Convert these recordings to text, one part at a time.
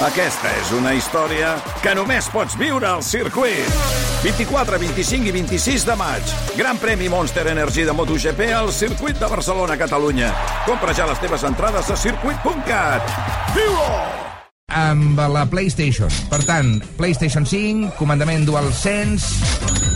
Aquesta és una història que només pots viure al circuit. 24, 25 i 26 de maig. Gran premi Monster Energy de MotoGP al circuit de Barcelona, Catalunya. Compra ja les teves entrades a circuit.cat. Viu-ho! amb la PlayStation. Per tant, PlayStation 5, comandament DualSense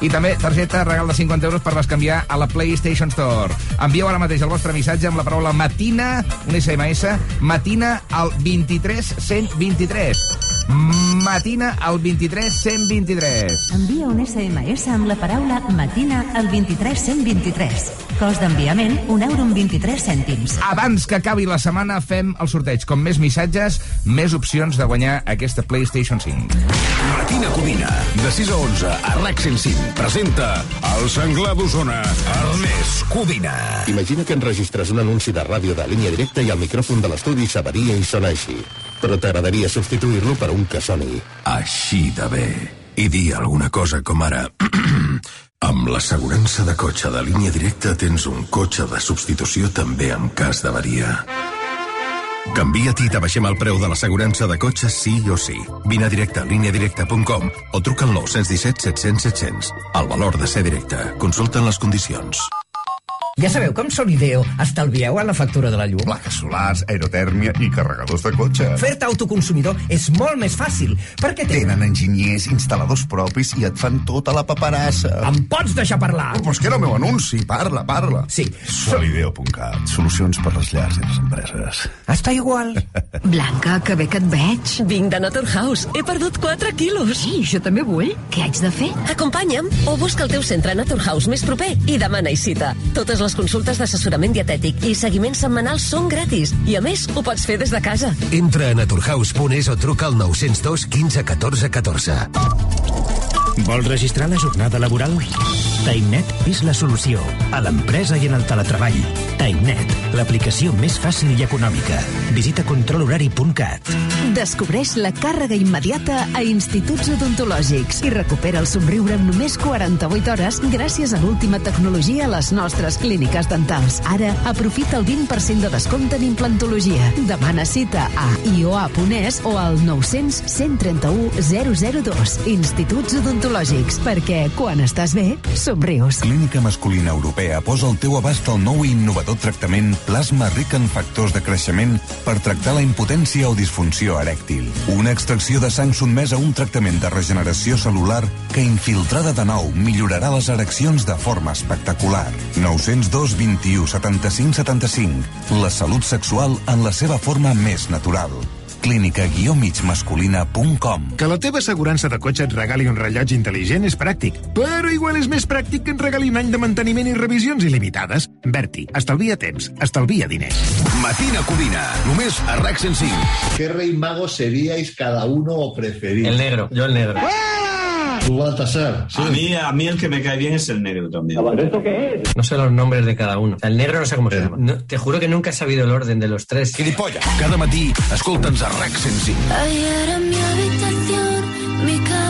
i també targeta regal de 50 euros per bescanviar a la PlayStation Store. Envieu ara mateix el vostre missatge amb la paraula matina, un SMS, matina al 23 123. Matina al 23 123. Envia un SMS amb la paraula matina al 23 123. Cost d'enviament, un euro amb 23 cèntims. Abans que acabi la setmana fem el sorteig. Com més missatges, més opcions de guanyar aquesta PlayStation 5. Matina Codina, de 6 a 11, a RAC 105, presenta el senglar d'Osona, Ernest Codina. Imagina que enregistres un anunci de ràdio de línia directa i el micròfon de l'estudi s'avaria i sona així. Però t'agradaria substituir-lo per un que soni. Així de bé. I dir alguna cosa com ara... Amb l'assegurança de cotxe de línia directa tens un cotxe de substitució també en cas d'avaria. Canvia't i t'abaixem el preu de l'assegurança de cotxe sí o sí. Vine a directe a líniadirecta.com o truca al 917 700 700. El valor de ser directe. Consulten les condicions. Ja sabeu com Solideo estalvieu a la factura de la llum? Plaques solars, aerotèrmia i carregadors de cotxe. Fer-te autoconsumidor és molt més fàcil, perquè tenen... Tenen enginyers, instal·ladors propis i et fan tota la paperassa. Em pots deixar parlar? Però és que era el meu anunci. Parla, parla. Sí. Solideo.cat. Solucions per les llars i les empreses. Està igual. Blanca, que bé que et veig. Vinc de Naturhaus. He perdut 4 quilos. Sí, jo també vull. Què haig de fer? Acompanya'm o busca el teu centre Naturhaus més proper i demana cita. Totes les consultes d'assessorament dietètic i seguiment setmanal són gratis i, a més, ho pots fer des de casa. Entra a naturhaus.es o truca al 902 15 14 14. Vols registrar la jornada laboral? TimeNet és la solució a l'empresa i en el teletreball. TimeNet, l'aplicació més fàcil i econòmica. Visita controlhorari.cat. Descobreix la càrrega immediata a instituts odontològics i recupera el somriure en només 48 hores gràcies a l'última tecnologia a les nostres clíniques dentals. Ara, aprofita el 20% de descompte en implantologia. Demana cita a ioa.es o al 900 131 002. Instituts odontològics, perquè quan estàs bé, somrius. Clínica Masculina Europea posa al teu abast el nou i innovador tractament plasma ric en factors de creixement per tractar la impotència o disfunció erèctil. Una extracció de sang sotmesa a un tractament de regeneració celular que infiltrada de nou millorarà les ereccions de forma espectacular. 902 21 75 75. La salut sexual en la seva forma més natural clínica-migmasculina.com Que la teva assegurança de cotxe et regali un rellotge intel·ligent és pràctic, però igual és més pràctic que et regali un any de manteniment i revisions il·limitades. Berti, estalvia temps, estalvia diners. Matina Codina, només a RAC 105. ¿Qué rey mago seríais cada uno o preferís? El negro, yo el negro. Baltasar. Sí. A, mí, a mí el que me cae bien es el negro también. ¿Esto qué es? No sé los nombres de cada uno. El negro no sé cómo se llama. No, te juro que nunca he sabido el orden de los tres. Gilipollas. Cada matí, escolta'ns a RAC 105. Ayer en mi habitación, mi cabeza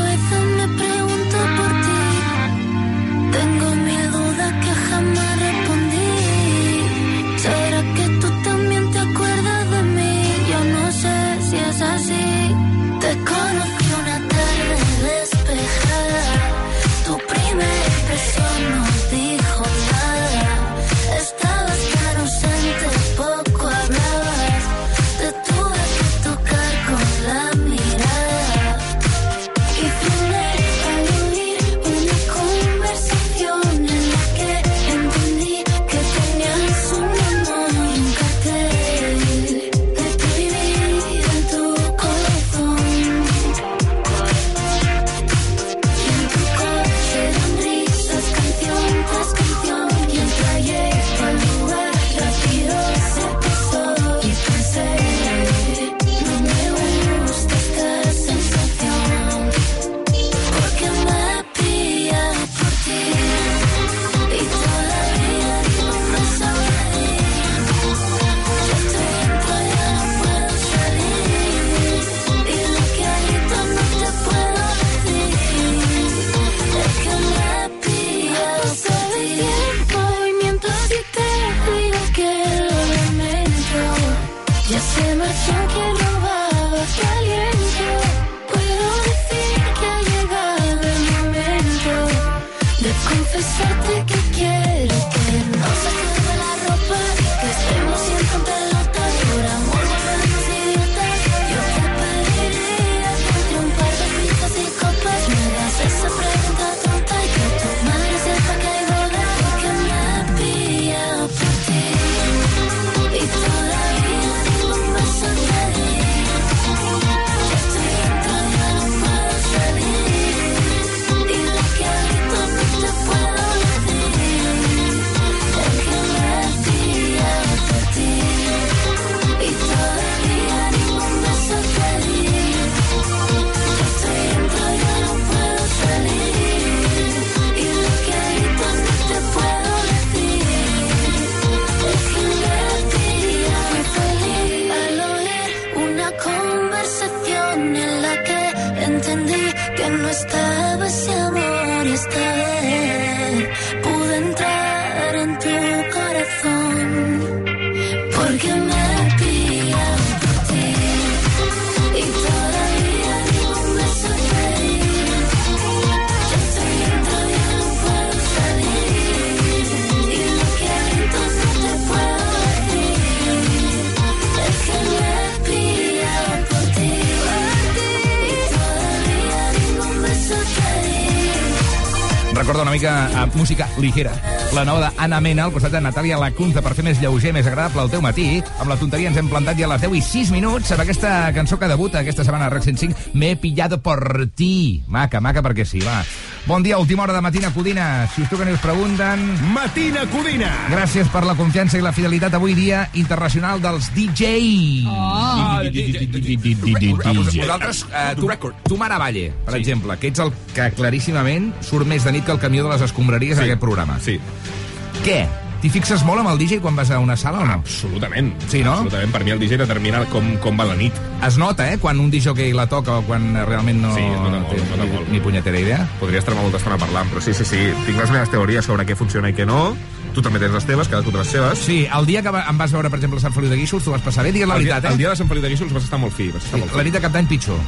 música ligera. La nova d'Anna Mena al costat de Natàlia Lacunza per fer més lleuger, més agradable el teu matí. Amb la tonteria ens hem plantat ja a les 10 i 6 minuts amb aquesta cançó que debuta aquesta setmana a RAC 105, M'he pillado por ti. Maca, maca perquè sí, va. Bon dia, última hora de Matina Codina. Si us truquen i us pregunten... Matina Codina! Gràcies per la confiança i la fidelitat avui dia internacional dels DJ. Oh. Vosaltres, eh, tu, tu Mara Valle, per exemple, que ets el que claríssimament surt més de nit que el camió de les escombraries en aquest programa. Sí. Què? T'hi fixes molt amb el DJ quan vas a una sala o no? Absolutament. Sí, no? Absolutament. Per mi el DJ determina com, com va la nit. Es nota, eh, quan un DJ la toca o quan realment no Sí, es nota molt, té es nota ni, molt. ni punyetera idea. Podria estar molta estona parlant, però sí, sí, sí. Tinc les meves teories sobre què funciona i què no. Tu també tens les teves, cadascú té les seves. Sí, el dia que em vas veure, per exemple, a Sant Feliu de Guíxols, tu vas passar bé, digues la el, dia, veritat, eh? el dia de Sant Feliu de Guíxols vas estar molt fi. Vas estar Sí, molt la fi. nit de cap d'any pitjor.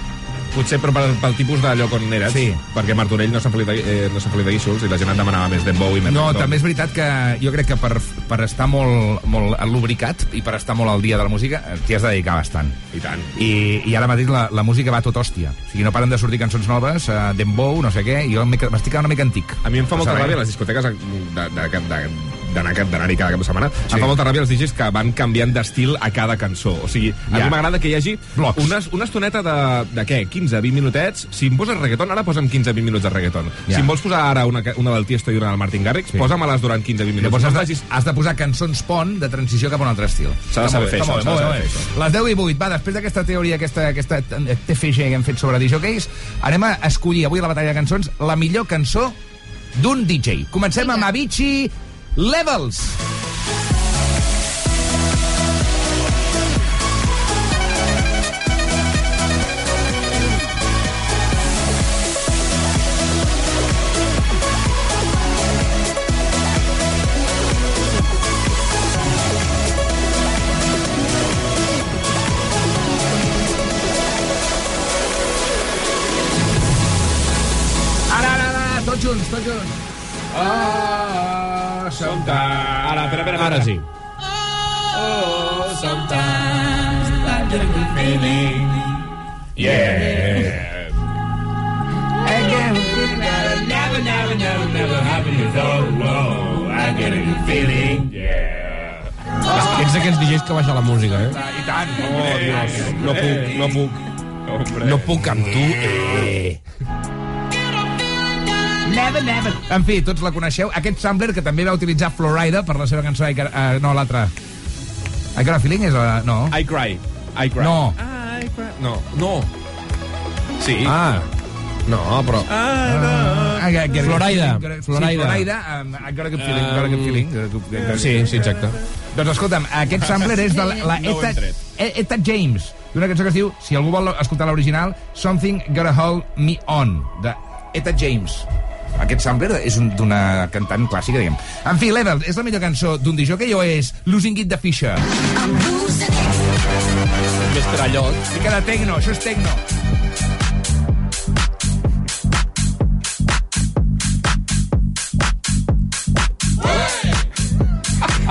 Potser però pel, pel tipus de lloc on eres, Sí. perquè Martorell no Feliu de, eh, no Feliu de Guíxols i la gent et demanava més Dembow i més No, també és veritat que jo crec que per, per estar molt, molt lubricat i per estar molt al dia de la música eh, t'hi has de dedicar bastant. I tant. I, i ara mateix la, la música va tot hòstia. O sigui, no paren de sortir cançons noves, uh, Dembow, no sé què, i jo m'estic una mica antic. A mi em fa molta ràbia les discoteques de- de- de- de- d'anar d'anar-hi cada cap de setmana. Sí. Em fa molta ràbia els DJs que van canviant d'estil a cada cançó. O sigui, a Ja. mi m'agrada que hi hagi Blocs. una, una estoneta de, de què? 15-20 minutets? Si em poses reggaeton, ara posa'm 15-20 minuts de reggaeton. Ja. Si em vols posar ara una, una del Tiesto i una del Martin Garrix, Sí. posa'm-les durant 15-20 minuts. Llavors has de, has de posar cançons pont de transició cap a un altre estil. S'ha de saber fer això. Les 10 i 8, va, després d'aquesta teoria, aquesta, aquesta TFG que hem fet sobre DJs, anem a escollir avui a la batalla de cançons la millor cançó d'un DJ. Comencem amb Avicii Levels. Ara, ara, ara, tots junts, tots junts. Oh, sometimes... Ara, espera, espera, ara sí. Oh, sometimes I get a good feeling. Yeah. I get a feeling never, never, never, never happened before. Whoa, I get a good feeling. Yeah. Ets d'aquells DJs que baixa la música, eh? I tant. Oh, Dios. No puc, no puc. Hombre. No puc amb tu, eh? Never, never. En fi, tots la coneixeu. Aquest sampler que també va utilitzar Florida per la seva cançó... I Uh, no, l'altra. I Got a Feeling és la... No. I cry. I cry. No. I cry. No, no. Sí. Ah, no, però... I got- get a good Florida. Sí, Florida. Florida. Um, I got a good feeling. got a good feeling. Sí, sí, exacte. Doncs escolta'm, aquest sampler és de la, la No Eta. E- Eta James, d'una cançó que es diu, si algú vol escoltar l'original, Something Gotta Hold Me On, de Eta James. Aquest sampler és un- d'una cantant clàssica, diguem. En fi, l'Eder, és la millor cançó d'un dijó que jo és Losing It de Fisher? Més trallot. Fica de tecno, això és tecno.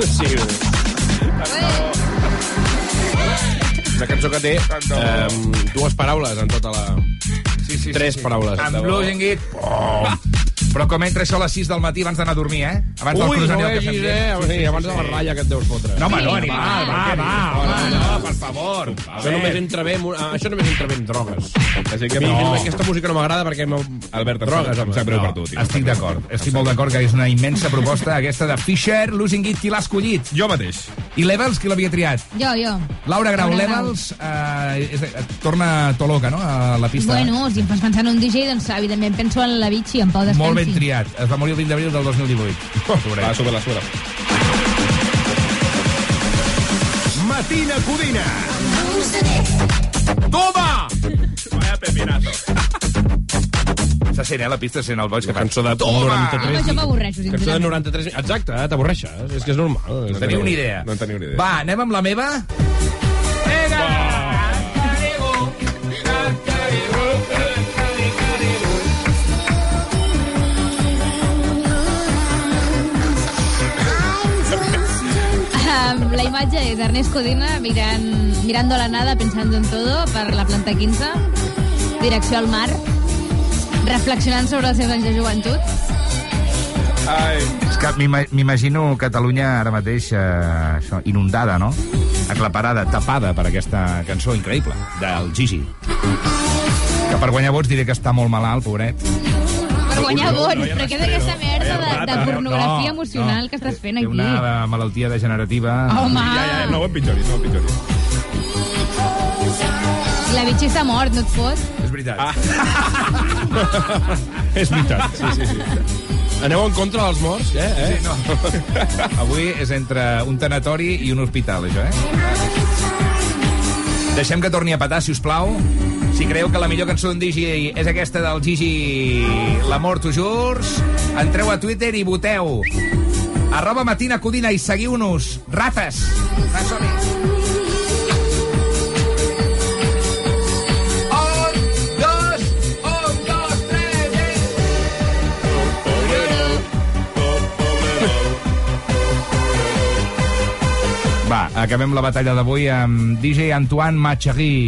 Sí. Una cançó que té eh, dues paraules en tota la... Sí, sí, Tres paraules. Amb Losing It... Oh, però com entra això a les 6 del matí abans d'anar a dormir, eh? Abans del Ui, no croissant i el cafè vegis, eh? Sí, sí, abans de la ratlla que et deus fotre. No, home, no, animal, va, va, va, home, no, per favor. Això només entra bé, ah, això només entra bé amb drogues. Així que no. Aquesta música no m'agrada perquè... Albert, drogues, em sap greu No, per tu, tio. estic d'acord. Estic molt d'acord que és una immensa proposta aquesta de Fisher, Losing It, qui l'ha escollit? Jo mateix. I Levels, qui l'havia triat? Jo, jo. Laura Grau. Levels, eh, torna Toloca, no?, a la pista. Bueno, si em fas pensar en un DJ, doncs evidentment penso en la Vichy, en Pau Descansi. Ben triat. Es va morir el 20 d'abril del 2018. Va, sube la sube. Matina Codina. Toma! Vaya pepinazo. Se sent, eh, la pista, se sent el boig que fa. Cançó de Toma! 93. Home, això m'avorreixo, Cançó de sincerament. 93... Exacte, eh, t'avorreixes. És que és normal. No teniu ni idea. No en teniu ni idea. Va, anem amb la meva? Um, la imatge és Ernest Codina mirant, mirando a la nada, pensando en todo, per la planta 15, direcció al mar, reflexionant sobre els seus anys de joventut. Ai. És que m'ima- m'imagino Catalunya ara mateix eh, això, inundada, no? Aclaparada, tapada per aquesta cançó increïble del Gigi. Que per guanyar vots diré que està molt malalt, pobret. Per guanyar no, vots, no però què d'aquesta merda de, de No, pornografia no, emocional que estàs fent Té aquí? una malaltia degenerativa. Home. Ja, ja, no ho empitjoris, no ho empitjoris. La Vichy està mort, no et fot? És veritat. Ah. És veritat, sí, sí, sí. Aneu en contra dels morts, eh? eh? Sí, no. Avui és entre un tanatori i un hospital, això, eh? Deixem que torni a petar, si us plau. Si creieu que la millor cançó d'un Digi és aquesta del Gigi L'amor jurs, entreu a Twitter i voteu. Arroba Matina Codina i seguiu-nos. Rates! Va, Va, acabem la batalla d'avui amb DJ Antoine Machery.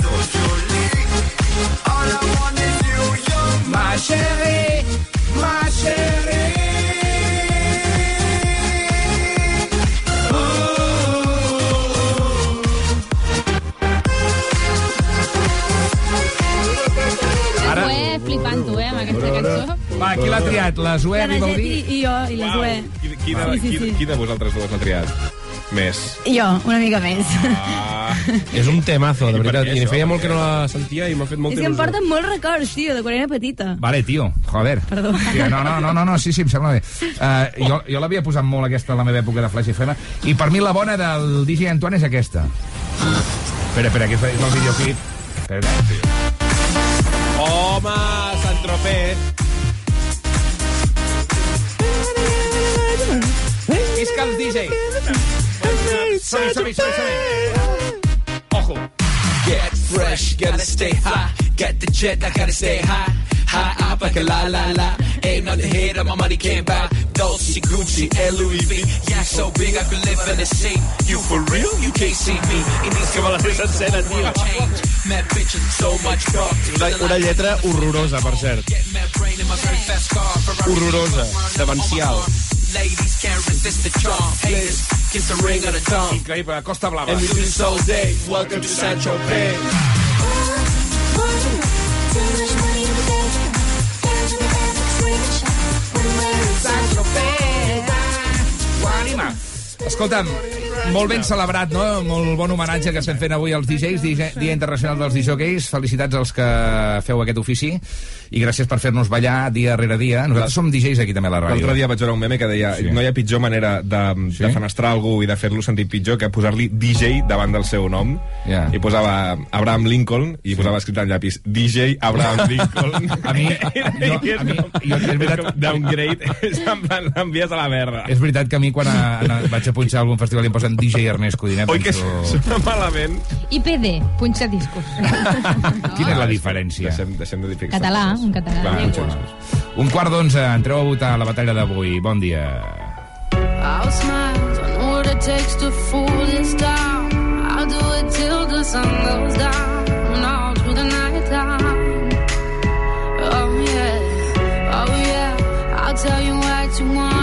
Temazos. Ma chérie, ma chérie. Ara- Zoé flipant-ho, eh, amb aquesta cançó. Va, qui l'ha triat? La Zoé La Naget Vivaldi? i, i jo, i la Zoé. Qui, qui, de, Sí, sí, qui, sí. qui de vosaltres dues l'ha triat? Més. Jo, una mica més. Ah. És un temazo, de I veritat. I això? feia molt que no la sentia i m'ha fet És molta que em il·lusió. porten molts records, tio, de quan era petita. Vale, tio, joder. Perdó. Tio, no, no, no, no, no, sí, sí, em sembla bé. Uh, jo jo l'havia posat molt aquesta a la meva època de Flash FM, i per mi la bona del DJ Antoine és aquesta. Espera, espera, que és el videoclip. Espera, Home, Sant Tropez. Visca el DJ! Som-hi, som-hi, som-hi, som-hi! Ojo! Get fresh, gotta stay high. Get the jet, I gotta stay high. High up like a la la la. Ain't nothing here that my money can't buy. Dolce, Gucci, and Louis V. Yeah, so big I could live in the sea. You for real? You can't see me. In these Que me la sé sencera, tio. Mad bitches, so much talk. Una, una lletra horrorosa, per cert. Horrorosa, demencial. Ladies can't resist the charm. Haters, kiss the ring on the tongue. Increïble, Costa Blava. And we do this all day. Welcome to San Tropez. Ànima. Escolta'm, molt ben celebrat, no? Molt bon homenatge que estem fent avui als DJs, Dia Internacional dels DJs. Felicitats als que feu aquest ofici i gràcies per fer-nos ballar dia rere dia. Nosaltres som DJs aquí també a la ràdio. L'altre dia vaig veure un meme que deia Sí. no hi ha pitjor manera de, Sí? de fenestrar algú i de fer-lo sentir pitjor que posar-li DJ davant del seu nom. Ja. I posava Abraham Lincoln i posava escrit en llapis DJ Abraham Lincoln. A mi, jo, a mi, jo, és veritat, Downgrade, l'envies a la merda. és veritat que a mi quan a, a, vaig a punxar algun festival i em posen amb DJ Ernest Codinet. Oi que doncs, penso... sona malament? IPD, punxa discos. Quina és la diferència? Deixem, deixem de dir Català, un català. Va, punxa discos. Un quart d'onze, entreu a votar a la batalla d'avui. Bon dia. I'll smile, I know what it takes to fool this town. I'll do it till the sun goes down and all through the night time. Oh yeah, oh yeah, I'll tell you what you want.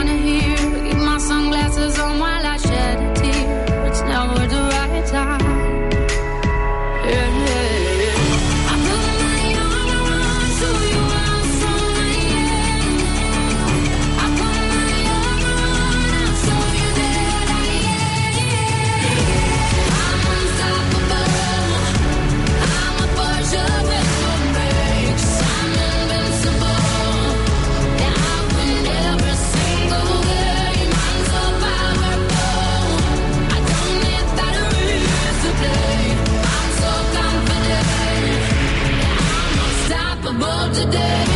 day.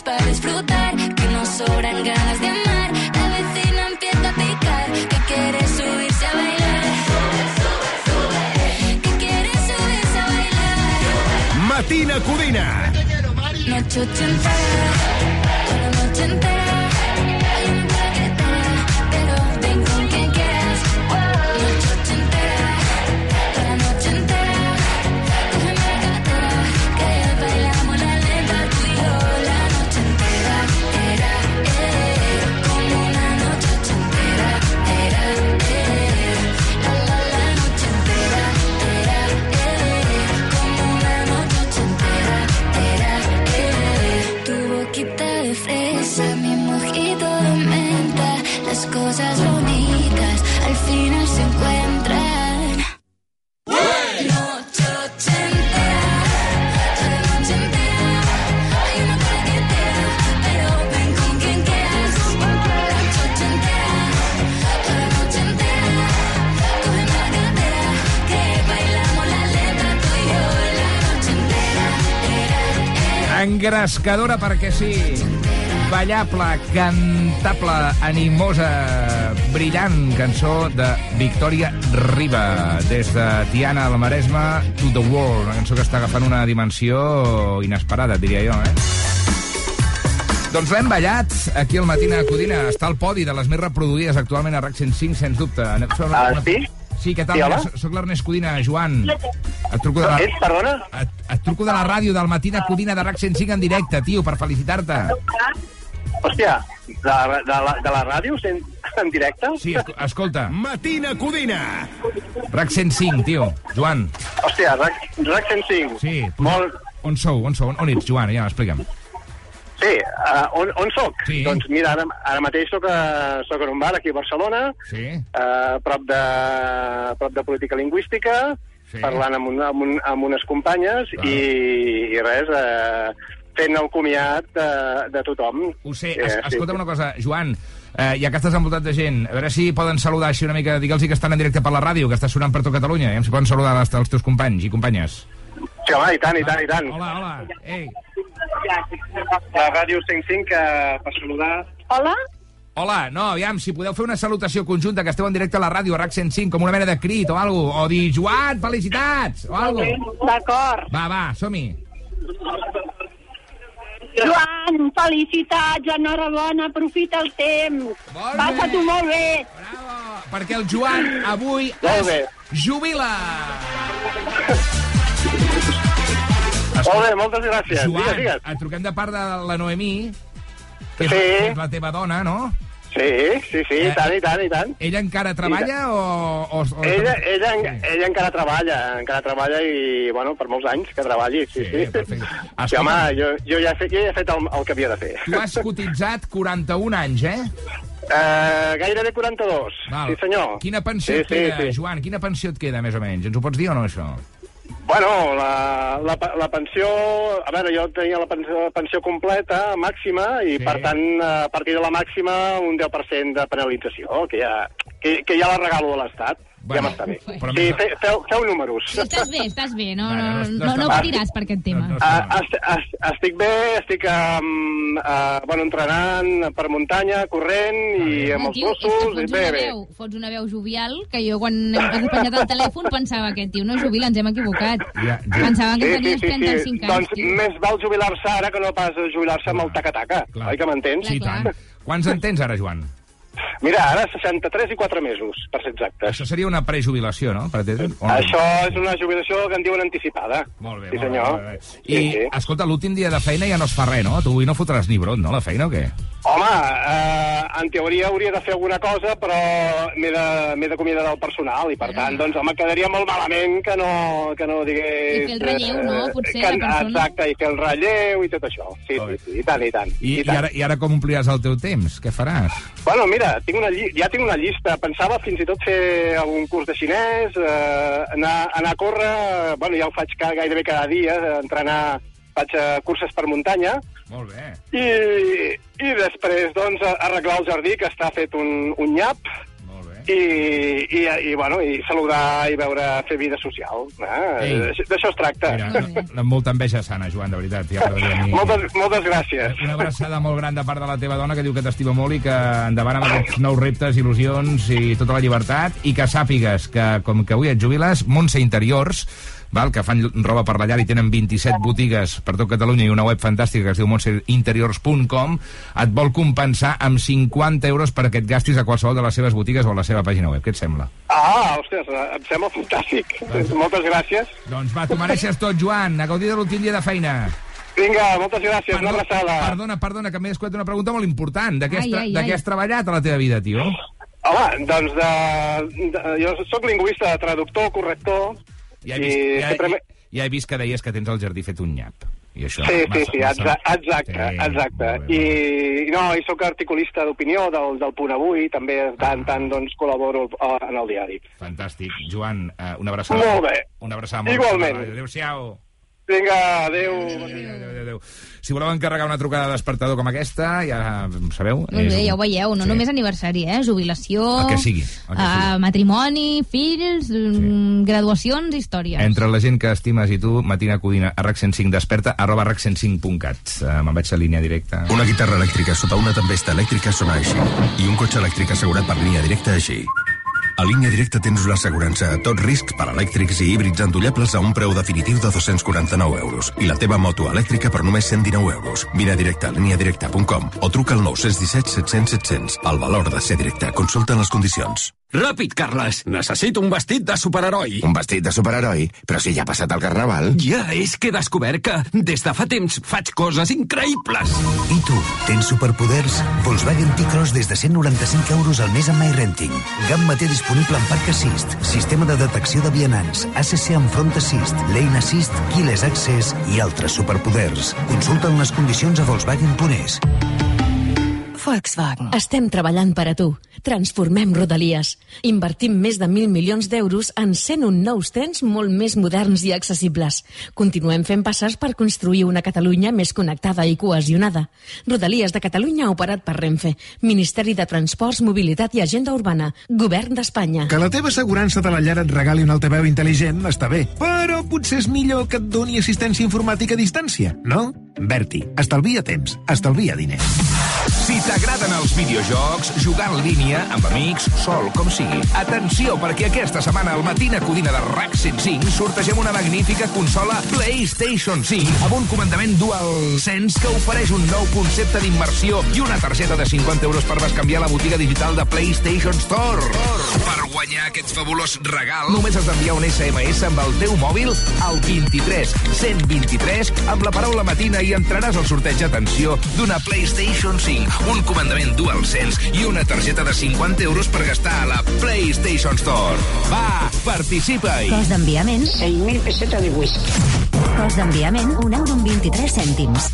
Para disfrutar, que nos sobran ganas de amar. La vecina empieza a picar, que quiere subirse a bailar. Que quiere subirse a bailar. Matina Codina. Noche ochentera, toda la noche entera. Engrescadora perquè sí. Ballable, cantable, animosa, brillant cançó de Victòria Riba. Des de Tiana al Maresme to the World. Una cançó que està agafant una dimensió inesperada, diria jo, eh? Doncs l'hem ballat aquí al Matina Codina. Està al podi de les més reproduïdes actualment a RAC 105, sens dubte. Ah, sí? Sí, què tal? Sí, hola. Soc l'Ernest Codina, Joan. Et truco de la... Ets, perdona? Et, et truco de la ràdio del Matina Codina de RAC 105 en directe, tio, per felicitar-te. Hòstia, de, la- de, la, de la ràdio en, en directe? Sí, esco- escolta. Matina Codina. RAC 105, tio. Joan. Hòstia, RAC, RAC 105. Sí. Molt... On sou? On sou? On ets, Joan? Ja, explica'm. Sí, uh, on, on soc? Sí. Doncs mira, ara, ara mateix soc, a, soc en un bar aquí a Barcelona, Sí. uh, prop, de, prop de política lingüística, Sí. parlant amb, un, amb, un, amb unes companyes i, i res, uh, fent el comiat de, de tothom. Ho sé. Eh, Es, sí, escolta'm sí. una cosa, Joan, eh, ja que estàs envoltat de gent, a veure si poden saludar així una mica, digue'ls que estan en directe per la ràdio, que està sonant per tot Catalunya, i si poden saludar els, els teus companys i companyes. Sí, home, i tant, i tant, i tant. Hola, hola. Ei. La ràdio 105 que per saludar... Hola? Hola, no, aviam, si podeu fer una salutació conjunta, que esteu en directe a la ràdio, a RAC 105, com una mena de crit o algo, o dir, Joan, felicitats, o algo. D'acord. Va, va, som-hi. Joan, felicitats, enhorabona, aprofita el temps. Molt Passa-t'ho molt bé. Perquè el Joan avui Molt bé. es jubila. Molt bé, moltes gràcies. Joan, Digues, digues. et truquem de part de la Noemí, que Sí. és la teva dona, no? Sí, sí, sí, i tant, i tant, i tant. Ella encara treballa o... o, o Ella, ella, ella encara treballa, encara treballa i, bueno, per molts anys que treballi, sí, sí. Sí, sí home, jo, jo, ja he fet, jo ja he fet el, el que havia de fer. Tu has cotitzat 41 anys, eh? Uh, gairebé 42, Val. sí senyor. Quina pensió sí, et queda, sí, sí. Joan? Quina pensió et queda, més o menys? Ens ho pots dir o no, això? Bueno, la, la, la pensió... A veure, jo tenia la pensió, pensió completa, màxima, i Sí. per tant, a partir de la màxima, un 10% de penalització, que ja, que, que ja la regalo a l'Estat. Bueno, ja m'està bé. però Sí, fe, feu, feu números. Sí, estàs bé, estàs bé. No, no, no- no, no no, no patiràs per aquest tema. Ah, est, est, estic bé, estic um, uh, bueno, entrenant per muntanya, corrent i amb els Tio, que gossos, i fots bé, una, bé. veu, fots una veu jovial que jo quan he penjat el telèfon pensava aquest tio no jubila, ens hem equivocat. Ja, Pensava que Sí, tenies sí, sí, 35 sí. anys, Doncs tio. més val jubilar-se ara que no pas jubilar-se amb el taca-taca. Oi que m'entens? Sí, tant. Quants en tens ara, Joan? Mira, ara 63 i 4 mesos, per ser exactes. Això seria una prejubilació, no? Per no? Això és una jubilació que en diuen anticipada. Molt bé, sí, molt senyor. bé, molt bé. I, escolta, l'últim dia de feina ja no es fa res, no? Tu avui no fotràs ni brot, no, la feina, o què? Home, eh, en teoria hauria de fer alguna cosa, però m'he de- d'acomiadar del personal i, per tant, doncs, home, quedaria molt malament que no, que no digués... I fer el relleu, no? eh, Potser, que, la persona. Exacte, i fer el relleu i tot això. Sí, sí, sí, i tant, i tant. I, i, tant. ara, I ara com ompliràs el teu temps? Què faràs? Bueno, mira, tinc una lli ja tinc una llista. Pensava fins i tot fer algun curs de xinès, eh, anar, anar a córrer, bueno, ja ho faig gairebé cada dia, eh, entrenar, faig eh, curses per muntanya, Molt bé. i, i després, doncs, arreglar el jardí, que està fet un, un nyap, i, i, i, bueno, i saludar i veure, fer vida social. Eh? D'això es tracta. Mira, no, molta enveja sana, Joan, de veritat. Ja moltes, moltes gràcies. Una abraçada molt gran de part de la teva dona, que diu que t'estima molt i que endavant amb aquests nous reptes, il·lusions i tota la llibertat, i que sàpigues que, com que avui et jubiles, Montse Interiors, val, que fan roba per la llar i tenen 27 botigues per tot Catalunya i una web fantàstica que es diu montseinteriors.com, et vol compensar amb 50 euros per que et gastis a qualsevol de les seves botigues o a la seva pàgina web. Què et sembla? Ah, ostres, em sembla fantàstic. Moltes gràcies. Doncs va, tu mereixes tot, Joan. A gaudir de l'últim dia de feina. Vinga, moltes gràcies. Una abraçada. Perdona, perdona, que m'he descuidat una pregunta molt important. De què has, Ai, ai, de què has treballat a la teva vida, tio? Home, doncs de, de, jo sóc lingüista, traductor, corrector, Ja he i vist, ja, sempre... ja he vist que deies que tens el jardí fet un nyap. I això, Sí, sí, sí, exacte, Sí, exacte. I, no, i sóc articulista d'opinió del, del Punt Avui, també de tant, tant, doncs, col·laboro eh, en el diari. Fantàstic. Joan, eh, una abraçada. Molt bé. Una abraçada molt Igualment. Adéu-siau. Vinga, adéu. Adéu, adéu, adéu. Si voleu encarregar una trucada de despertador com aquesta, ja sabeu... Molt bé, ja ho veieu, no només aniversari, eh? Jubilació... El que sigui, el que eh, matrimoni, fills, mm, graduacions, històries. Entre la gent que estimes i tu, Matina Codina, a RAC105 desperta, arroba rac105.cat. Uh, Me'n vaig a línia directa. Una guitarra elèctrica sota una tempesta elèctrica sona així. I un cotxe elèctric assegurat per línia directa així. A línia directa tens l'assegurança a tot risc per elèctrics i híbrids endollables a un preu definitiu de 249 euros. I la teva moto elèctrica per només 119 euros. Vine a directe a líniadirecta.com o truca al 917 700 700. El valor de ser directe. Consulta les condicions. Ràpid, Carles! Necessito un vestit de superheroi. Un vestit de superheroi? Però si ja ha passat el carnaval. Ja, és que he descobert que des de fa temps faig coses increïbles. I tu, tens superpoders? Volkswagen T-Cross des de 195 euros al mes amb MyRenting. Gamma té disponible en Parc Assist, sistema de detecció de vianants, ACC amb Front Assist, Lane Assist, Keyless Access i altres superpoders. Consulta les condicions a Volkswagen.es. Volkswagen. Estem treballant per a tu. Transformem Rodalies. Invertim més de 1.000 milions d'euros en 101 nous trens molt més moderns i accessibles. Continuem fent passes per construir una Catalunya més connectada i cohesionada. Rodalies de Catalunya operat per Renfe. Ministeri de Transports, Mobilitat i Agenda Urbana. Govern d'Espanya. Que la teva assegurança de la llar et regali un altaveu intel·ligent està bé, però potser és millor que et doni assistència informàtica a distància, no? Berti, estalvia temps, estalvia diners. T'agraden els videojocs, jugar en línia, amb amics, sol, com sigui. Atenció, perquè aquesta setmana al Matina Codina de RAC 105 sortegem una magnífica consola PlayStation 5 amb un comandament DualSense que ofereix un nou concepte d'immersió i una targeta de 50 euros per bescanviar la botiga digital de PlayStation Store. Per guanyar aquest fabulós regal, només has d'enviar un SMS amb el teu mòbil al 23 123 amb la paraula Matina i entraràs al sorteig, atenció, d'una PlayStation 5, un comandament DualSense i una targeta de 50 euros per gastar a la PlayStation Store. Va, participa-hi! Cost d'enviament... 6.000 pessetes de whisky. Cost d'enviament, 1 euro amb 23 cèntims.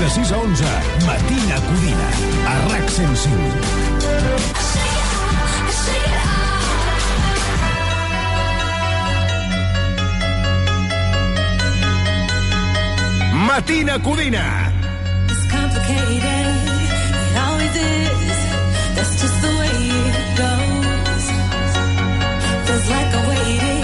De 6 a 11, Matina Codina, a RAC 105. Matina Codina! It's complicated. It always is. That's just the way it goes. Feels like I waited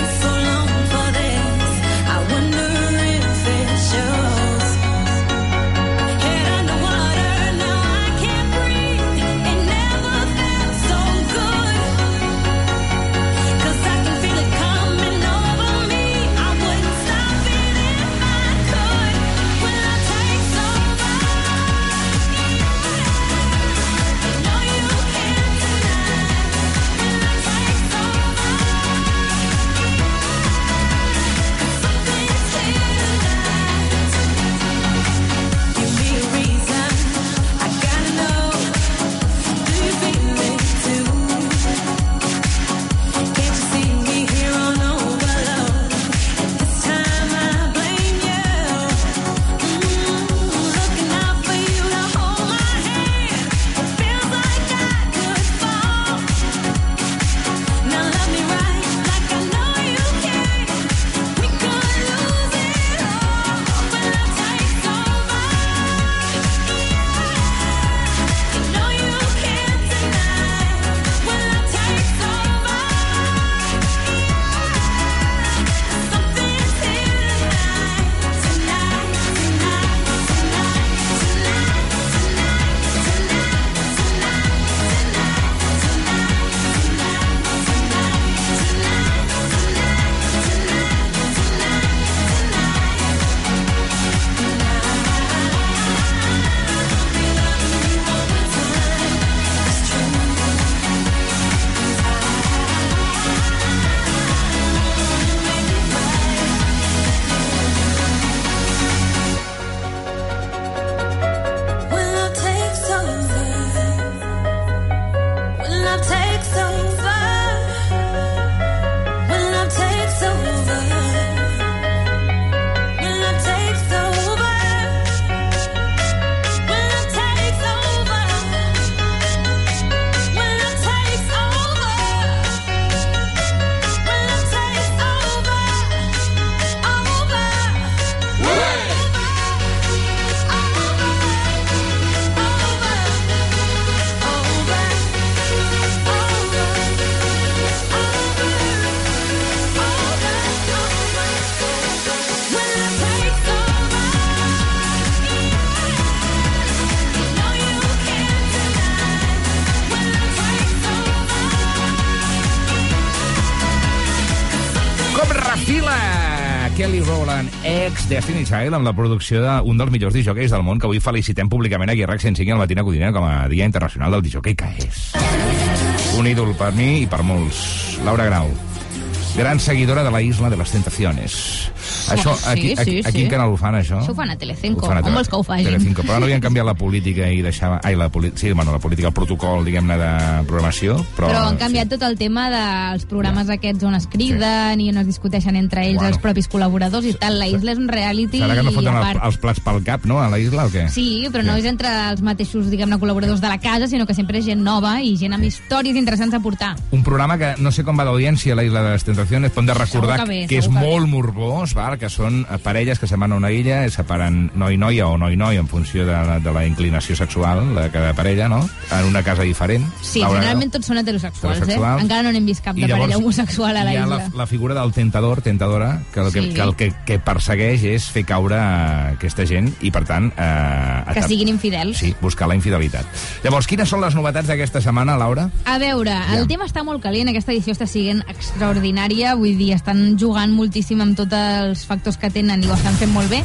Destiny Child, amb la producció d'un dels millors disjockeys del món, que avui felicitem públicament aquí a RAC 105 al Matina Codina com a Dia Internacional del Disjockey, que és un ídol per mi i per molts. Laura Grau, gran seguidora de la Isla de les Tentaciones. Això, sí, aquí, sí, sí. en Canal ho fan, això? Això ho fan a Telecinco. Ho fan a Com vols que ho facin? Telecinco, però no havien canviat la política i deixava... Ai, la, poli... sí, bueno, la política, el protocol, diguem-ne, de programació, però... Però han canviat tot el tema dels programes aquests on es criden i on es discuteixen entre ells Bueno. els propis col·laboradors i tal. La isla és un reality Serà que no foten a part. els plats pel cap, no, a la isla, o què? Sí, però no és entre els mateixos, diguem-ne, col·laboradors de la casa, sinó que sempre és gent nova i gent amb històries interessants a portar. Un programa que no sé com va d'audiència, la Isla de les Tentaciones, però hem de recordar que bé, que és que molt morbós, val? Que són eh, parelles que se'n van a una illa i separen noi-noia o noi-noi en funció de la, de la inclinació sexual de cada parella, no? En una casa diferent. Sí, Laura, generalment tots són heterosexuals, Heterosexuals. eh? Encara no n'hem vist cap de llavors parella homosexual a la hi ha la, la figura del tentador, tentadora, que el que, Sí. que, el que, que persegueix és fer caure eh, aquesta gent i, per tant... Eh, Que siguin infidels. Sí, buscar la infidelitat. Llavors, quines són les novetats d'aquesta setmana, Laura? A veure, el tema està molt calent, aquesta edició està sent extraordinària, vull dir, estan jugant moltíssim amb tots els factors que tenen i ho estan fent molt bé.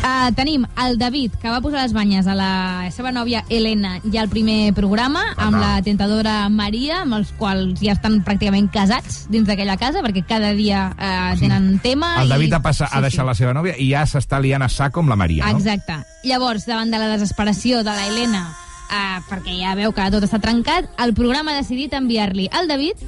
Uh, tenim el David, que va posar les banyes a la seva nòvia Helena ja al primer programa, amb la tentadora Maria, amb els quals ja estan pràcticament casats dins d'aquella casa, perquè cada dia uh, tenen tema. El David i... ha, passat, ha deixat la seva nòvia i ja s'està liant a sac amb la Maria, no? Exacte. Llavors, davant de la desesperació de la Helena, eh, perquè ja veu que tot està trencat, el programa ha decidit enviar-li al David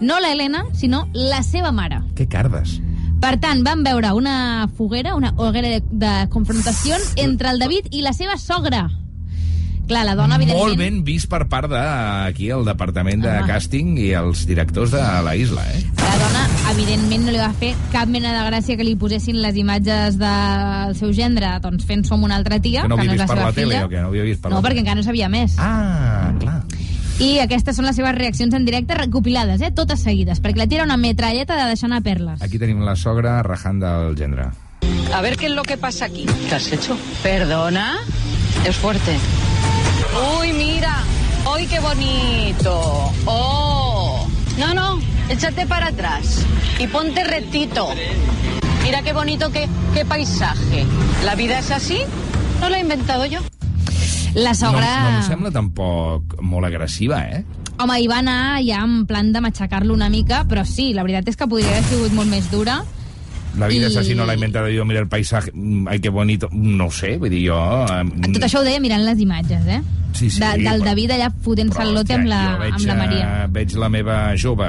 no la Helena, sinó la seva mare. Que cardes. Per tant, van veure una foguera, una hoguera de, de confrontació entre el David i la seva sogra. Clar, la dona, evidentment... Molt ben vist per part de aquí el departament de Home. càsting i els directors de la isla, eh? La dona, evidentment, no li va fer cap mena de gràcia que li posessin les imatges del seu gendre, doncs fent som una altra tia, Que no que no és la seva la tele filla. o què? No havia vist per No, la perquè tele. encara no sabia més. Ah, clar. I aquestes són les seves reaccions en directe recopilades, eh? totes seguides, perquè la tia era una metralleta de deixar anar perles. Aquí tenim la sogra rajant del gendre. A ver qué es lo que pasa aquí. ¿Qué has hecho? ¿Perdona? Es fuerte. Uy, mira. ¡Ay, qué bonito! ¡Oh! No, no, échate para atrás y ponte rectito. Mira qué bonito, qué, qué paisaje. ¿La vida es así? No la he inventado yo. La No, sogra... no em sembla tampoc molt agressiva, eh? Home, hi va anar ja en plan de matxacar-lo una mica, però sí, la veritat és que podria haver sigut molt més dura. La vida I- és així, no l'ha inventat jo, mira el paisatge, mm, ai, que bonito, no sé, vull dir, jo... Tot això ho deia mirant les imatges, eh? Sí, sí, de, del però- David allà fotent-se el lote amb la, veig, amb la Maria. eh, veig la meva jove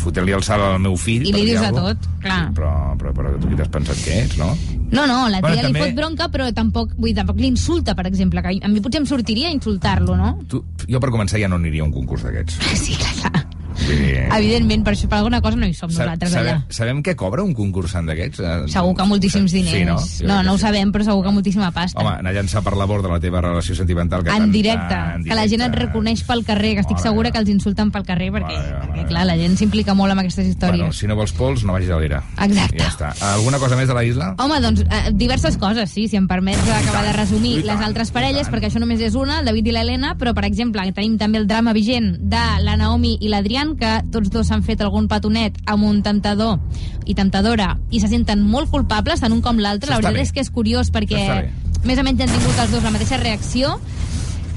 fotent-li el salt al meu fill. I li dius de tot, clar. Sí, però, però, però tu qui t'has pensat que ets, no? No, no, la tia Bueno, li també- fot bronca, però tampoc, vull dir, tampoc l'insulta, per exemple, que a mi potser em sortiria insultar-lo, no? Tu, jo per començar ja no aniria a un concurs d'aquests. Sí, clar, clar. Dir, Evidentment, per això per alguna cosa no hi som sa- nosaltres sabem, allà. sabem què cobra un concursant d'aquests? Eh, Segur que moltíssims diners. Sí, no? Jo no, no ho sí. sabem, però segur que moltíssima pasta. Home, anar a llançar per la borda la teva relació sentimental... Que en tant- directe, en que la gent et reconeix pel carrer, que estic segura que els insulten pel carrer, perquè, perquè clar, la gent s'implica molt amb aquestes històries. Bueno, si no vols pols, no vagis a l'era. Exacte. Ja està. Alguna cosa més de la isla? Home, doncs, eh, diverses coses, sí, si em permets acabar de resumir les altres parelles, perquè això només és una, el David i l'Helena, però, per exemple, tenim també el drama vigent de la Naomi i l'Adrián, que tots dos s'han fet algun petonet amb un temptador i temptadora, i se senten molt culpables, tant un com l'altre. La veritat bé. és que és curiós, perquè més o menys han tingut els dos la mateixa reacció,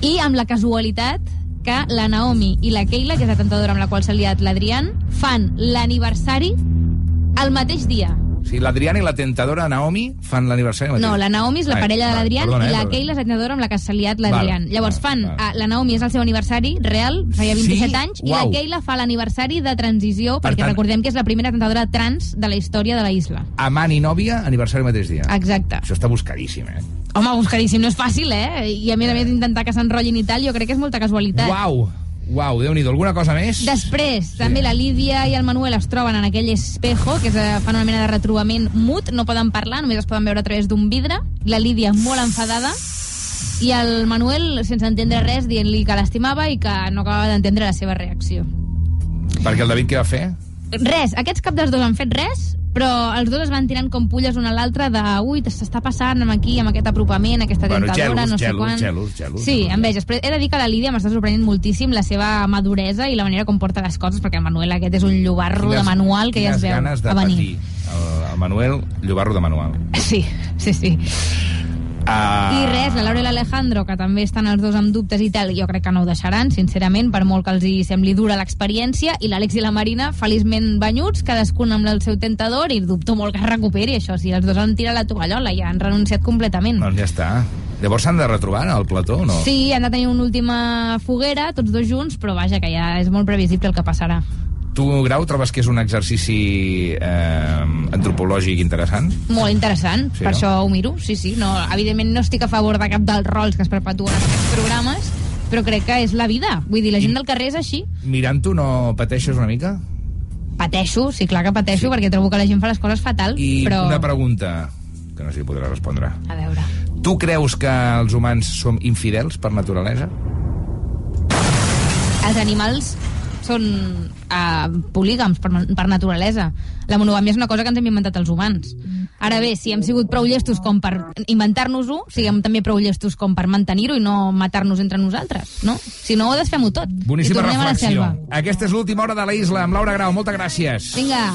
i amb la casualitat que la Naomi i la Keila, que és la temptadora amb la qual s'ha liat l'Adrián, fan l'aniversari el mateix dia. Sí, l'Adriana i la tentadora Naomi fan l'aniversari mateix. No, la Naomi és la Ai, parella de perdona, i eh, la. Keila és la tentadora amb la que s'ha liat l'Adrián. Val, Llavors fan, ah, la Naomi és el seu aniversari real, feia 27 Sí? anys, i Uau. la Keila fa l'aniversari de transició, Per perquè tant- recordem que és la primera tentadora trans de la història de la isla. Amant i nòvia, aniversari mateix dia. Exacte. Això està buscadíssim, eh? Home, buscadíssim, no és fàcil, eh? I a més a més intentar que s'enrotllin i tal, jo crec que és molta casualitat. Uau! Uau, Déu-n'hi-do. Alguna cosa més? Després, també la Lídia i el Manuel es troben en aquell espejo, que és, eh, fan una mena de retrobament mut, no poden parlar, només es poden veure a través d'un vidre. La Lídia molt enfadada, i el Manuel, sense entendre res, dient-li que l'estimava i que no acabava d'entendre la seva reacció. Perquè el David què va fer? Res, aquests cap dels dos han fet res, però els dos es van tirant com pulles un a l'altre de ui, s'està passant amb aquí, amb aquest apropament, aquesta Bueno, tentadora, gelos, no sé gelos, quan. gelos, gelos. Sí, enveges. Però he de dir que la Lídia m'està sorprenent moltíssim la seva maduresa i la manera com porta les coses, perquè el Manuel aquest és un llobarro de manual que ja es quines veu ganes de a venir. patir. El, el Manuel, llobarro de manual. Sí, sí, sí. Uh, I res, la Laura i l'Alejandro, que també estan els dos amb dubtes i tal, jo crec que no ho deixaran, sincerament, per molt que els hi sembli dura l'experiència, i l'Àlex i la Marina, feliçment banyuts, cadascun amb el seu tentador, i dubto molt que es recuperi això, si els dos han tirat la tovallola, ja han renunciat completament. Doncs ja està. Llavors s'han de retrobar al plató no? Sí, han de tenir una última foguera, tots dos junts, però vaja, que ja és molt previsible el que passarà. Tu, Grau, trobes que és un exercici eh, antropològic interessant? Molt interessant, Sí, per no? això ho miro, sí, sí. No, evidentment no estic a favor de cap dels rols que es perpetuen en aquests programes, però crec que és la vida. Vull dir, la gent del carrer és així. Mirant-ho no pateixes una mica? Pateixo, sí, clar que pateixo, sí. perquè trobo que la gent fa les coses fatal, I però... una pregunta, que no sé si podràs respondre. A veure... Tu creus que els humans som infidels per naturalesa? Els animals són uh, polígams per, per naturalesa. La monogàmia és una cosa que ens hem inventat els humans. Ara bé, si hem sigut prou llestos com per inventar-nos-ho, siguem també prou llestos com per mantenir-ho i no matar-nos entre nosaltres, no? Si no, desfem-ho tot. Boníssima reflexió. selva. Aquesta és l'última hora de la isla amb Laura Grau. Moltes gràcies. Vinga.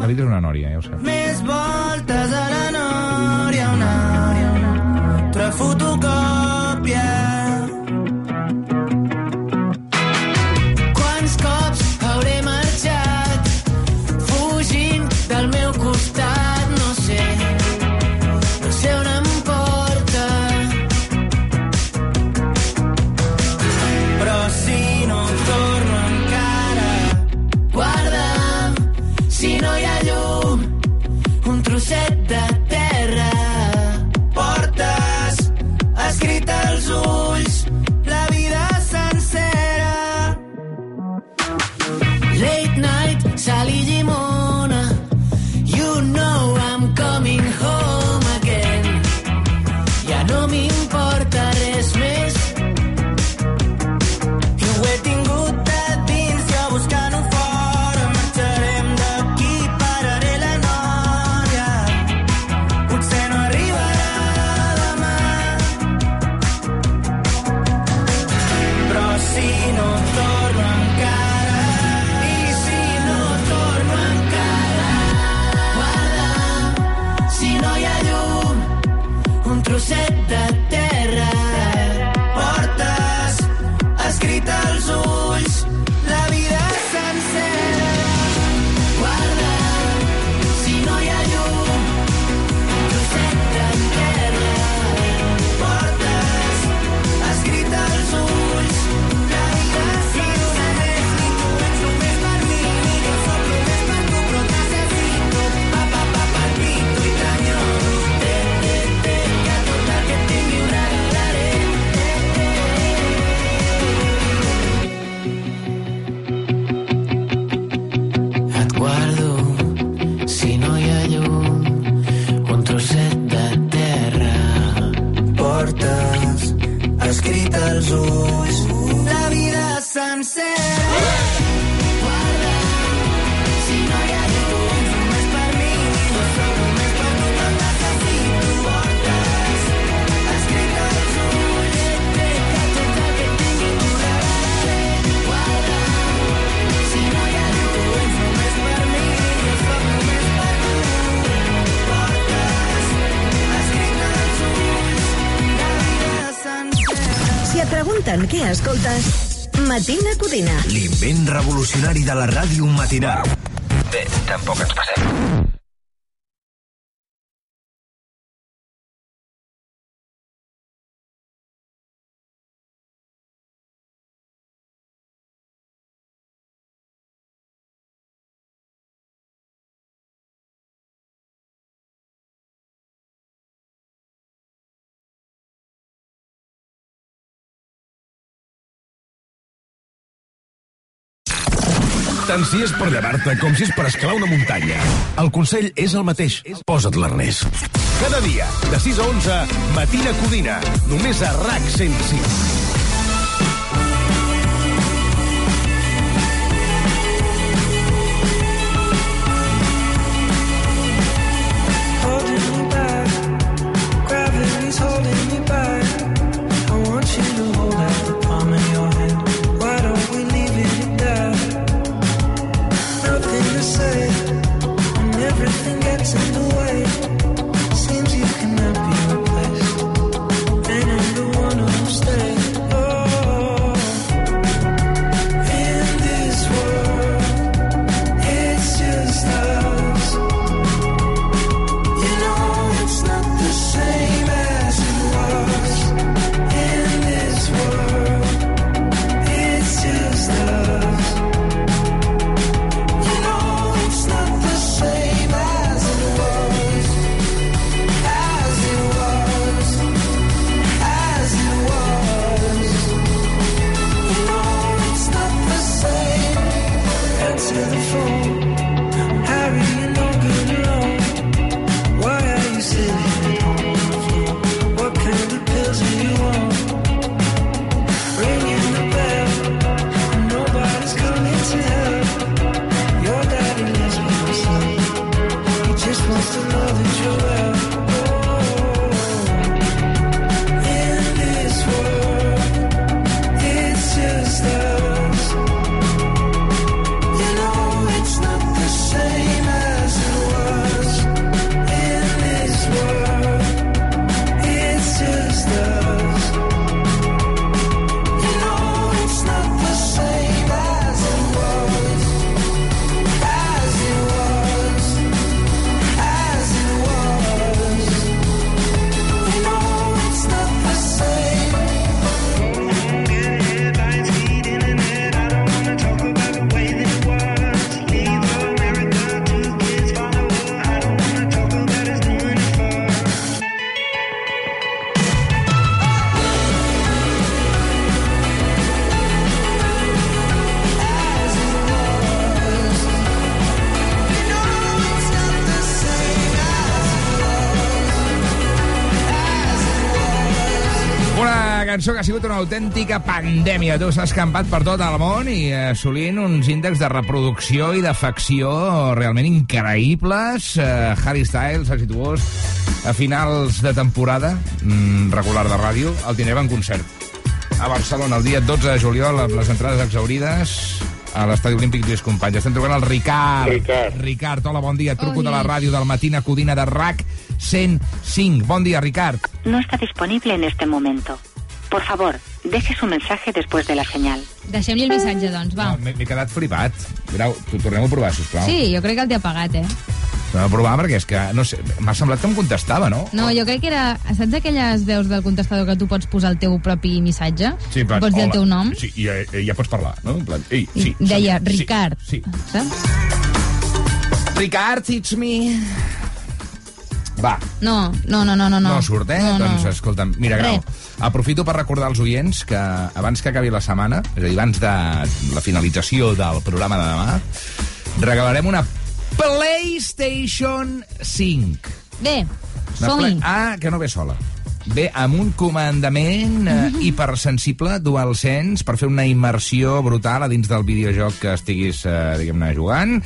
La vida és una nòria, ja ho saps. Més voltes a la nòria, una altra fotocòpia. Matina Codina. L'invent revolucionari de la ràdio matinal. Bé, tampoc ens passem. Tant si és per llevar-te com si és per escalar una muntanya. El consell és el mateix. Posa't l'arnès. Cada dia, de 6 a 11, Matina Codina. Només a RAC 105. Cançó que ha sigut una autèntica pandèmia. Tu s'ha escampat per tot el món i assolint uns índexs de reproducció i d'afecció realment increïbles. Uh, Harry Styles, exituós, a finals de temporada mm, regular de ràdio, el tindrem en concert a Barcelona el dia 12 de juliol amb les entrades exaurides a l'Estadi Olímpic Lluís Companys. Estem trobant el Ricard. Ricard. Ricard, hola, bon dia. Et truco de la ràdio del Matina Codina de RAC 105. Bon dia, Ricard. No está disponible en este momento. Por favor, deje su mensaje después de la señal. Deixem-li el missatge, doncs, va. No, M'he m'he quedat flipat. Grau, t'ho tornem a provar, sisplau. Sí, jo crec que el té apagat, eh? Tornem a provar perquè és que, no sé, m'ha semblat que em contestava, no? No, jo crec que era... Saps aquelles veus del contestador que tu pots posar el teu propi missatge? Sí, en plan, pots dir el hola. teu nom? Sí, i ja, ja pots parlar, no? En plan, ei, I sí. deia sí, Ricard. Sí. Saps? Ricard, it's me. Va, No, no, no, no, no. no, surt, eh? No, no. Doncs, escolta'm, mira, Grau, aprofito per recordar als oients que abans que acabi la setmana, és a dir, abans de la finalització del programa de demà, regalarem una PlayStation 5. Bé, som-hi. Play- Ah, que no ve sola. Ve amb un comandament eh, hipersensible DualSense per fer una immersió brutal a dins del videojoc que estiguis, eh, diguem-ne, jugant.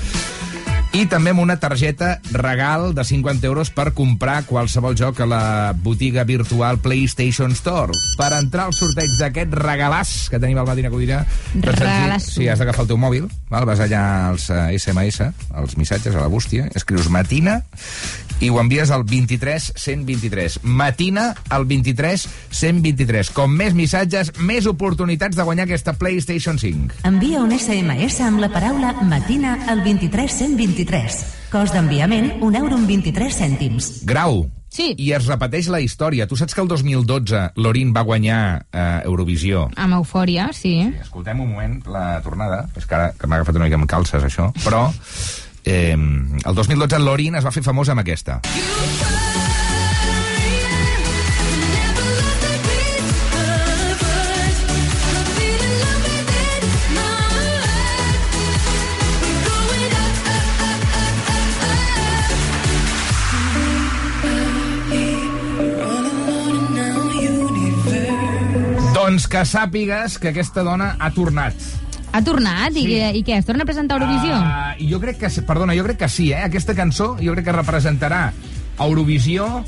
I també amb una targeta regal de 50 euros per comprar qualsevol joc a la botiga virtual PlayStation Store. Per entrar al sorteig d'aquest regalàs que tenim al Matina Codina... Regalasso. Sí, has d'agafar el teu mòbil, val? vas allà als eh, SMS, als missatges, a la bústia, escrius Matina i ho envies al 23 123. Matina al 23 123. Com més missatges, més oportunitats de guanyar aquesta PlayStation 5. Envia un SMS amb la paraula Matina al 23123. Cost d'enviament, un euro amb 23 cèntims. Grau. Sí. I es repeteix la història. Tu saps que el 2012 Lorin va guanyar eh, Eurovisió. Amb eufòria, sí. Escoltem un moment la tornada. És que ara que m'ha agafat una mica amb calces, això. Però eh, el 2012 Lorin es va fer famós amb aquesta. Doncs que sàpigues que aquesta dona ha tornat. Ha tornat? I, Sí. què, I què, es torna a presentar a Eurovisió? Uh, jo crec que, perdona, jo crec que sí, eh? Aquesta cançó jo crec que representarà Eurovisió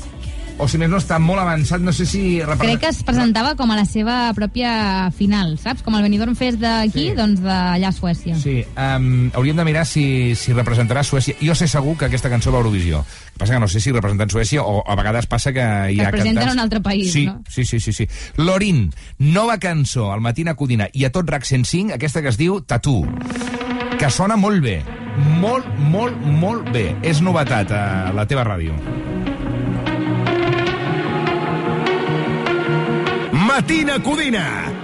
o si més no està molt avançat, no sé si... Crec que es presentava com a la seva pròpia final, saps? Com el Benidorm Fest d'aquí, Sí. doncs d'allà a Suècia. Sí, um, hauríem de mirar si, si representarà Suècia. Jo sé segur que aquesta cançó va a Eurovisió. El que passa que no sé si representant Suècia o a vegades passa que hi Que ha presenten cantants... un altre país, sí, no? Sí, sí, sí, sí. Lorin, nova cançó, al Matina Codina i a tot RAC 105, aquesta que es diu Tatú, que sona molt bé. Molt, molt, molt bé. És novetat a la teva ràdio. Matina Codina.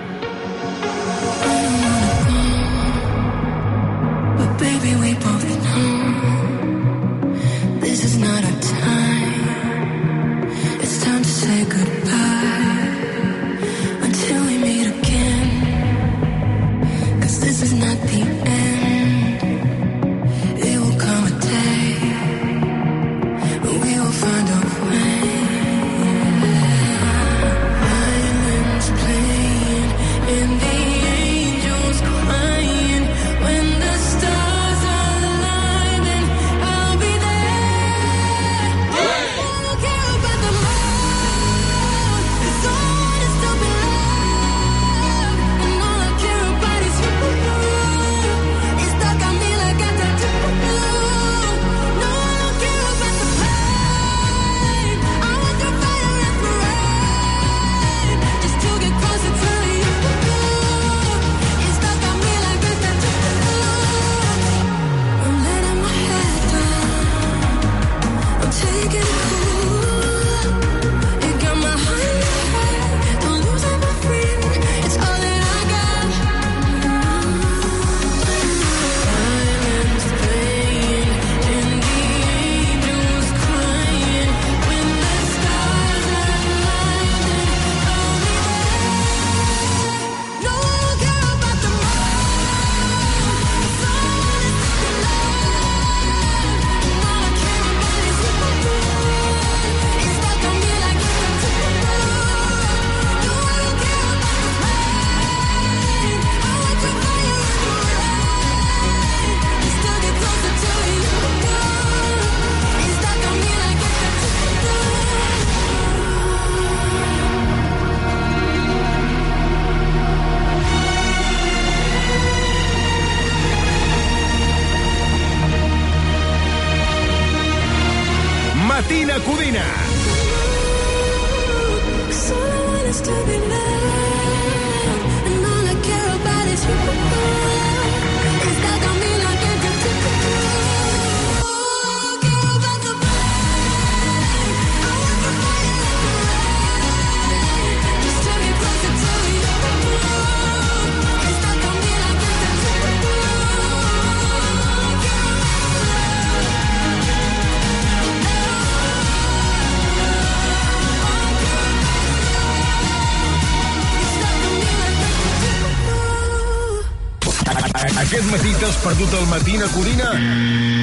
El Matina Codina?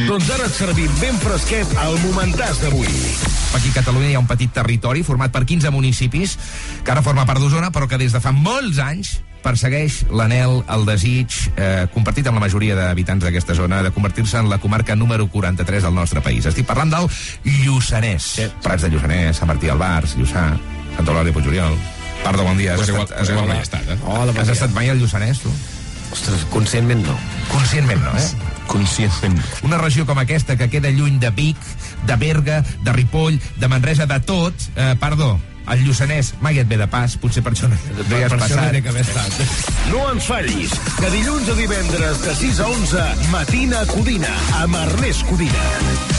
Doncs ara et servim ben fresquet al momentàs d'avui. Aquí a Catalunya hi ha un petit territori format per 15 municipis que ara forma part d'Osona, però que des de fa molts anys persegueix l'anel, el desig, eh, compartit amb la majoria d'habitants d'aquesta zona, de convertir-se en la comarca número 43 del nostre país. Estic parlant del Lluçanès. Sí. Prats de Lluçanès, Sant Martí Albars, Lluçà, Santa Eulàlia Puigoriol. Perdó, bon dia. Has Pues igual- estat- pues igual he estat, eh? Hola, Has estat mai al Lluçanès, tu? Ostres, conscientment no. Conscientment no, eh? Conscientment. Una regió com aquesta, que queda lluny de Vic, de Berga, de Ripoll, de Manresa, de tot, eh, perdó, el Lluçanès mai et ve de pas, potser per això no, no hi has per això no passat. que haver estat. No ens fallis, que dilluns a divendres de 6 a 11, Matina Codina, amb Ernest Codina.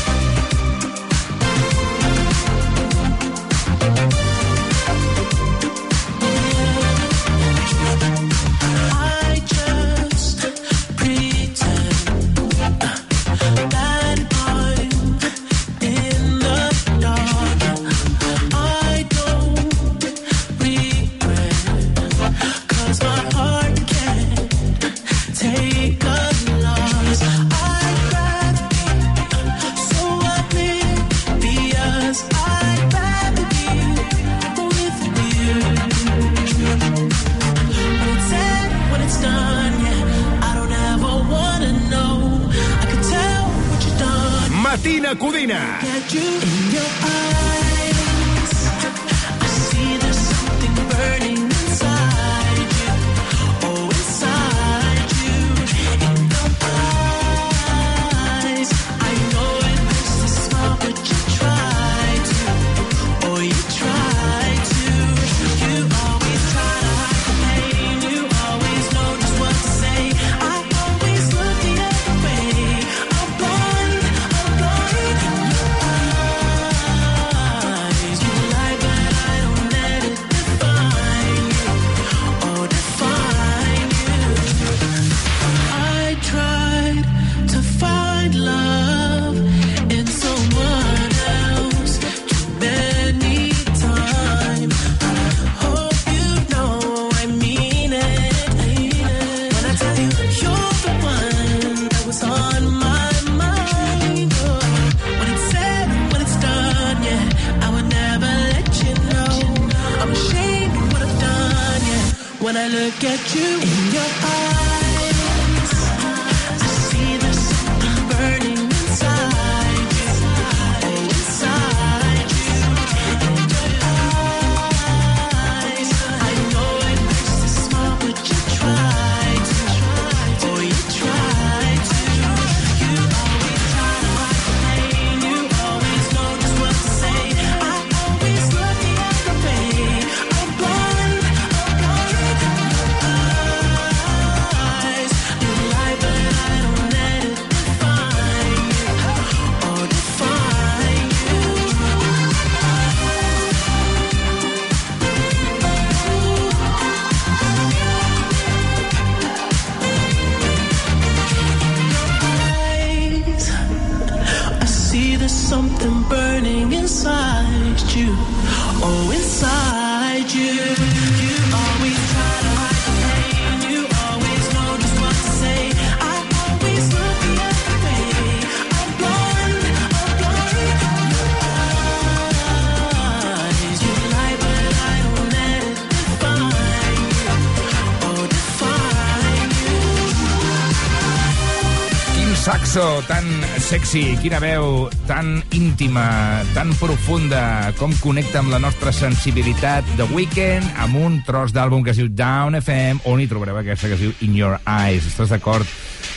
Sexy, quina veu tan íntima, tan profunda, com connecta amb la nostra sensibilitat de Weekend amb un tros d'àlbum que es diu Down FM, on hi trobareu aquesta que es diu In Your Eyes. Estàs d'acord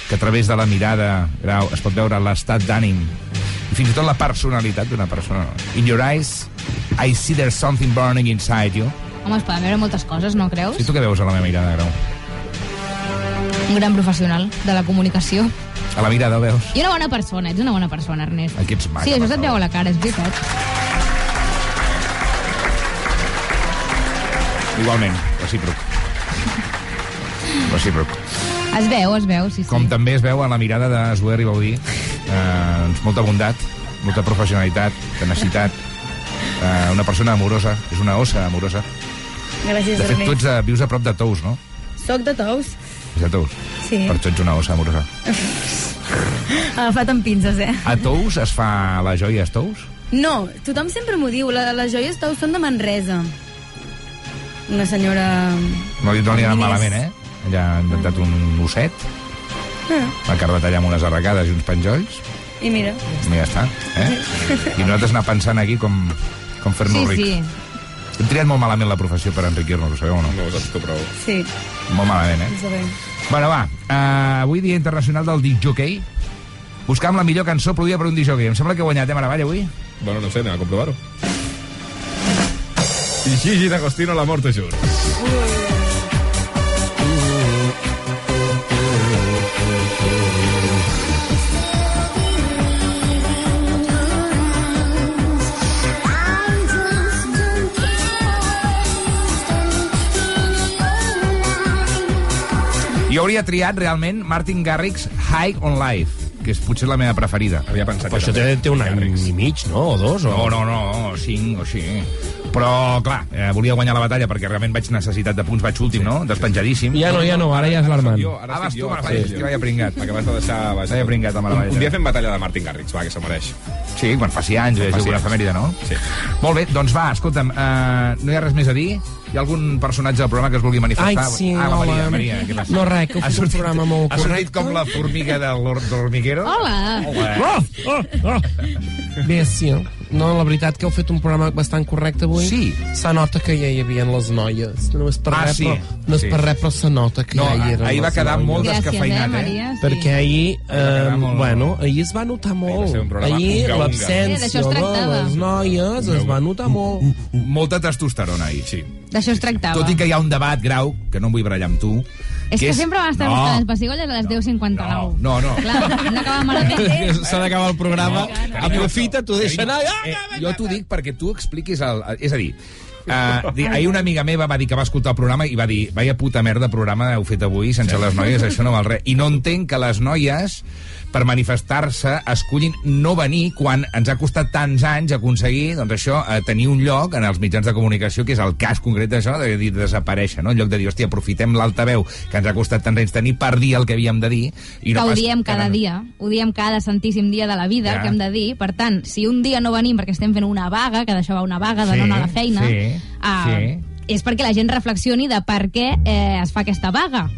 que a través de la mirada, Grau, es pot veure l'estat d'ànim i fins i tot la personalitat d'una persona. In Your Eyes, I see there's something burning inside you. Home, es poden veure moltes coses, no creus? I tu què veus a la meva mirada, Grau? Un gran professional de la comunicació. A la mirada veus? I una bona persona, ets una bona persona, Ernest. Aquí ets maca, Sí, això se't veu a la cara, és veritat. Igualment, recíproc. Recíproc. Es veu, es veu, sí, sí. Com també es veu en la mirada de Zoé Ribaudí, eh, doncs molta bondat, molta professionalitat, tenacitat, eh, una persona amorosa, és una ossa amorosa. Gràcies, De fet, tu Ernest. ets, eh, vius a prop de Tous, no? Soc de Tous. És de Tous. Sí. Per això ets una ossa amorosa. Agafat amb pinces, eh? A Tous es fa la joia a Tous? No, tothom sempre m'ho diu. La, les joies Tous són de Manresa. Una senyora... No, li- no li ha anat Diners. malament, eh? Ella ha inventat un osset, Ah, va carretar allà amb unes arracades i uns penjolls, I mira. i ja està. Eh? I nosaltres anar pensant aquí com, com fer-nos Sí, ric. sí. Hem triat molt malament la professió per enriquir-nos, ho sabeu o no? No ho saps tu prou. Sí, Molt malament, eh? sabem. Bueno, va, uh, avui dia internacional del disjockey. Buscam la millor cançó produïda per un disjockey. Em sembla que he guanyat, eh, Maravall, avui? Bueno, no sé, anem a comprovar-ho. I Gigi D'Agostino, la mort te jur. Hauria triat realment Martin Garrix High on Life, que és potser la meva preferida. Havia pensat Però això té, té un any i mig, no? O dos? O... No, no, no, cinc o així. Però, clar, eh, volia guanyar la batalla perquè realment vaig necessitat de punts, vaig últim, no? Despenjadíssim. Ja no, ja no, ara ja és l'Armand. Jo, ara Ah, vas estic tu, jo, Maravall, sí, que vaya pringat. Acabes de deixar... Vas... Vaya pringat, amb la un, un dia fem batalla de Martin Garrix, va, que se mereix. Sí, quan faci anys, és faci una anys. efemèride, no? Sí. Molt bé, doncs va, escolta'm, uh, no hi ha res més a dir? Hi ha algun personatge del programa que es vulgui manifestar? Ai, sí, ah, la hola. Maria, Maria, què passa? No, res, que Ha fet un sortit- programa molt Ha sortit correcte. com la formiga de l'hor- de l'hormiguero? Hola! Hola. Oh, oh, oh. Bé, sí. No, la veritat que heu fet un programa bastant correcte avui. Sí. Se nota que ja hi havia les noies. No és per Ah, res, sí. però, no és Sí. per res, però se nota que No, ja hi eren ahir va quedar noies. molt Gràcies, descafeinat, eh, eh? Maria? Sí. Perquè ahir, eh, molt- bueno, ahir es va notar va molt. Ahir. Sí, l'absència de tractava. les noies es va notar molt. Molta testosterona ahir, sí. D'això es tractava. Tot i que hi ha un debat, Grau, que no em vull barallar amb tu, És que, sempre van estar no, buscant les pessigolles a les 10.59. No, no. Clar, no les 10. S'ha d'acabar el programa. Aprofita, t'ho deixa anar. Eh, jo t'ho dic perquè tu expliquis el... És a dir, Uh, di- ahir una amiga meva va dir que va escoltar el programa i va dir vaya puta merda programa heu fet avui sense les noies, això no val res. I no entenc que les noies per manifestar-se escullin no venir quan ens ha costat tants anys aconseguir doncs això, eh, tenir un lloc en els mitjans de comunicació, que és el cas concret d'això, de dir desaparèixer, no? en lloc de dir, hòstia, aprofitem l'altaveu que ens ha costat tants anys tenir per dir el que havíem de dir. I que ho pas diem cada dia, ho diem cada santíssim dia de la vida, Ja. que hem de dir. Per tant, si un dia no venim perquè estem fent una vaga, que d'això va una vaga de Sí, no anar a la feina, sí, ah, sí. és perquè la gent reflexioni de per què eh, es fa aquesta vaga.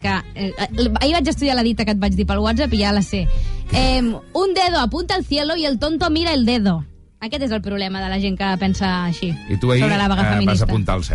Que, eh, ahir vaig estudiar la dita que et vaig dir pel WhatsApp i ja la sé. Eh, un dedo apunta al cielo y el tonto mira el dedo. Aquest és el problema de la gent que pensa així I tu ahir sobre la vaga eh, vas feminista. apuntar al cel.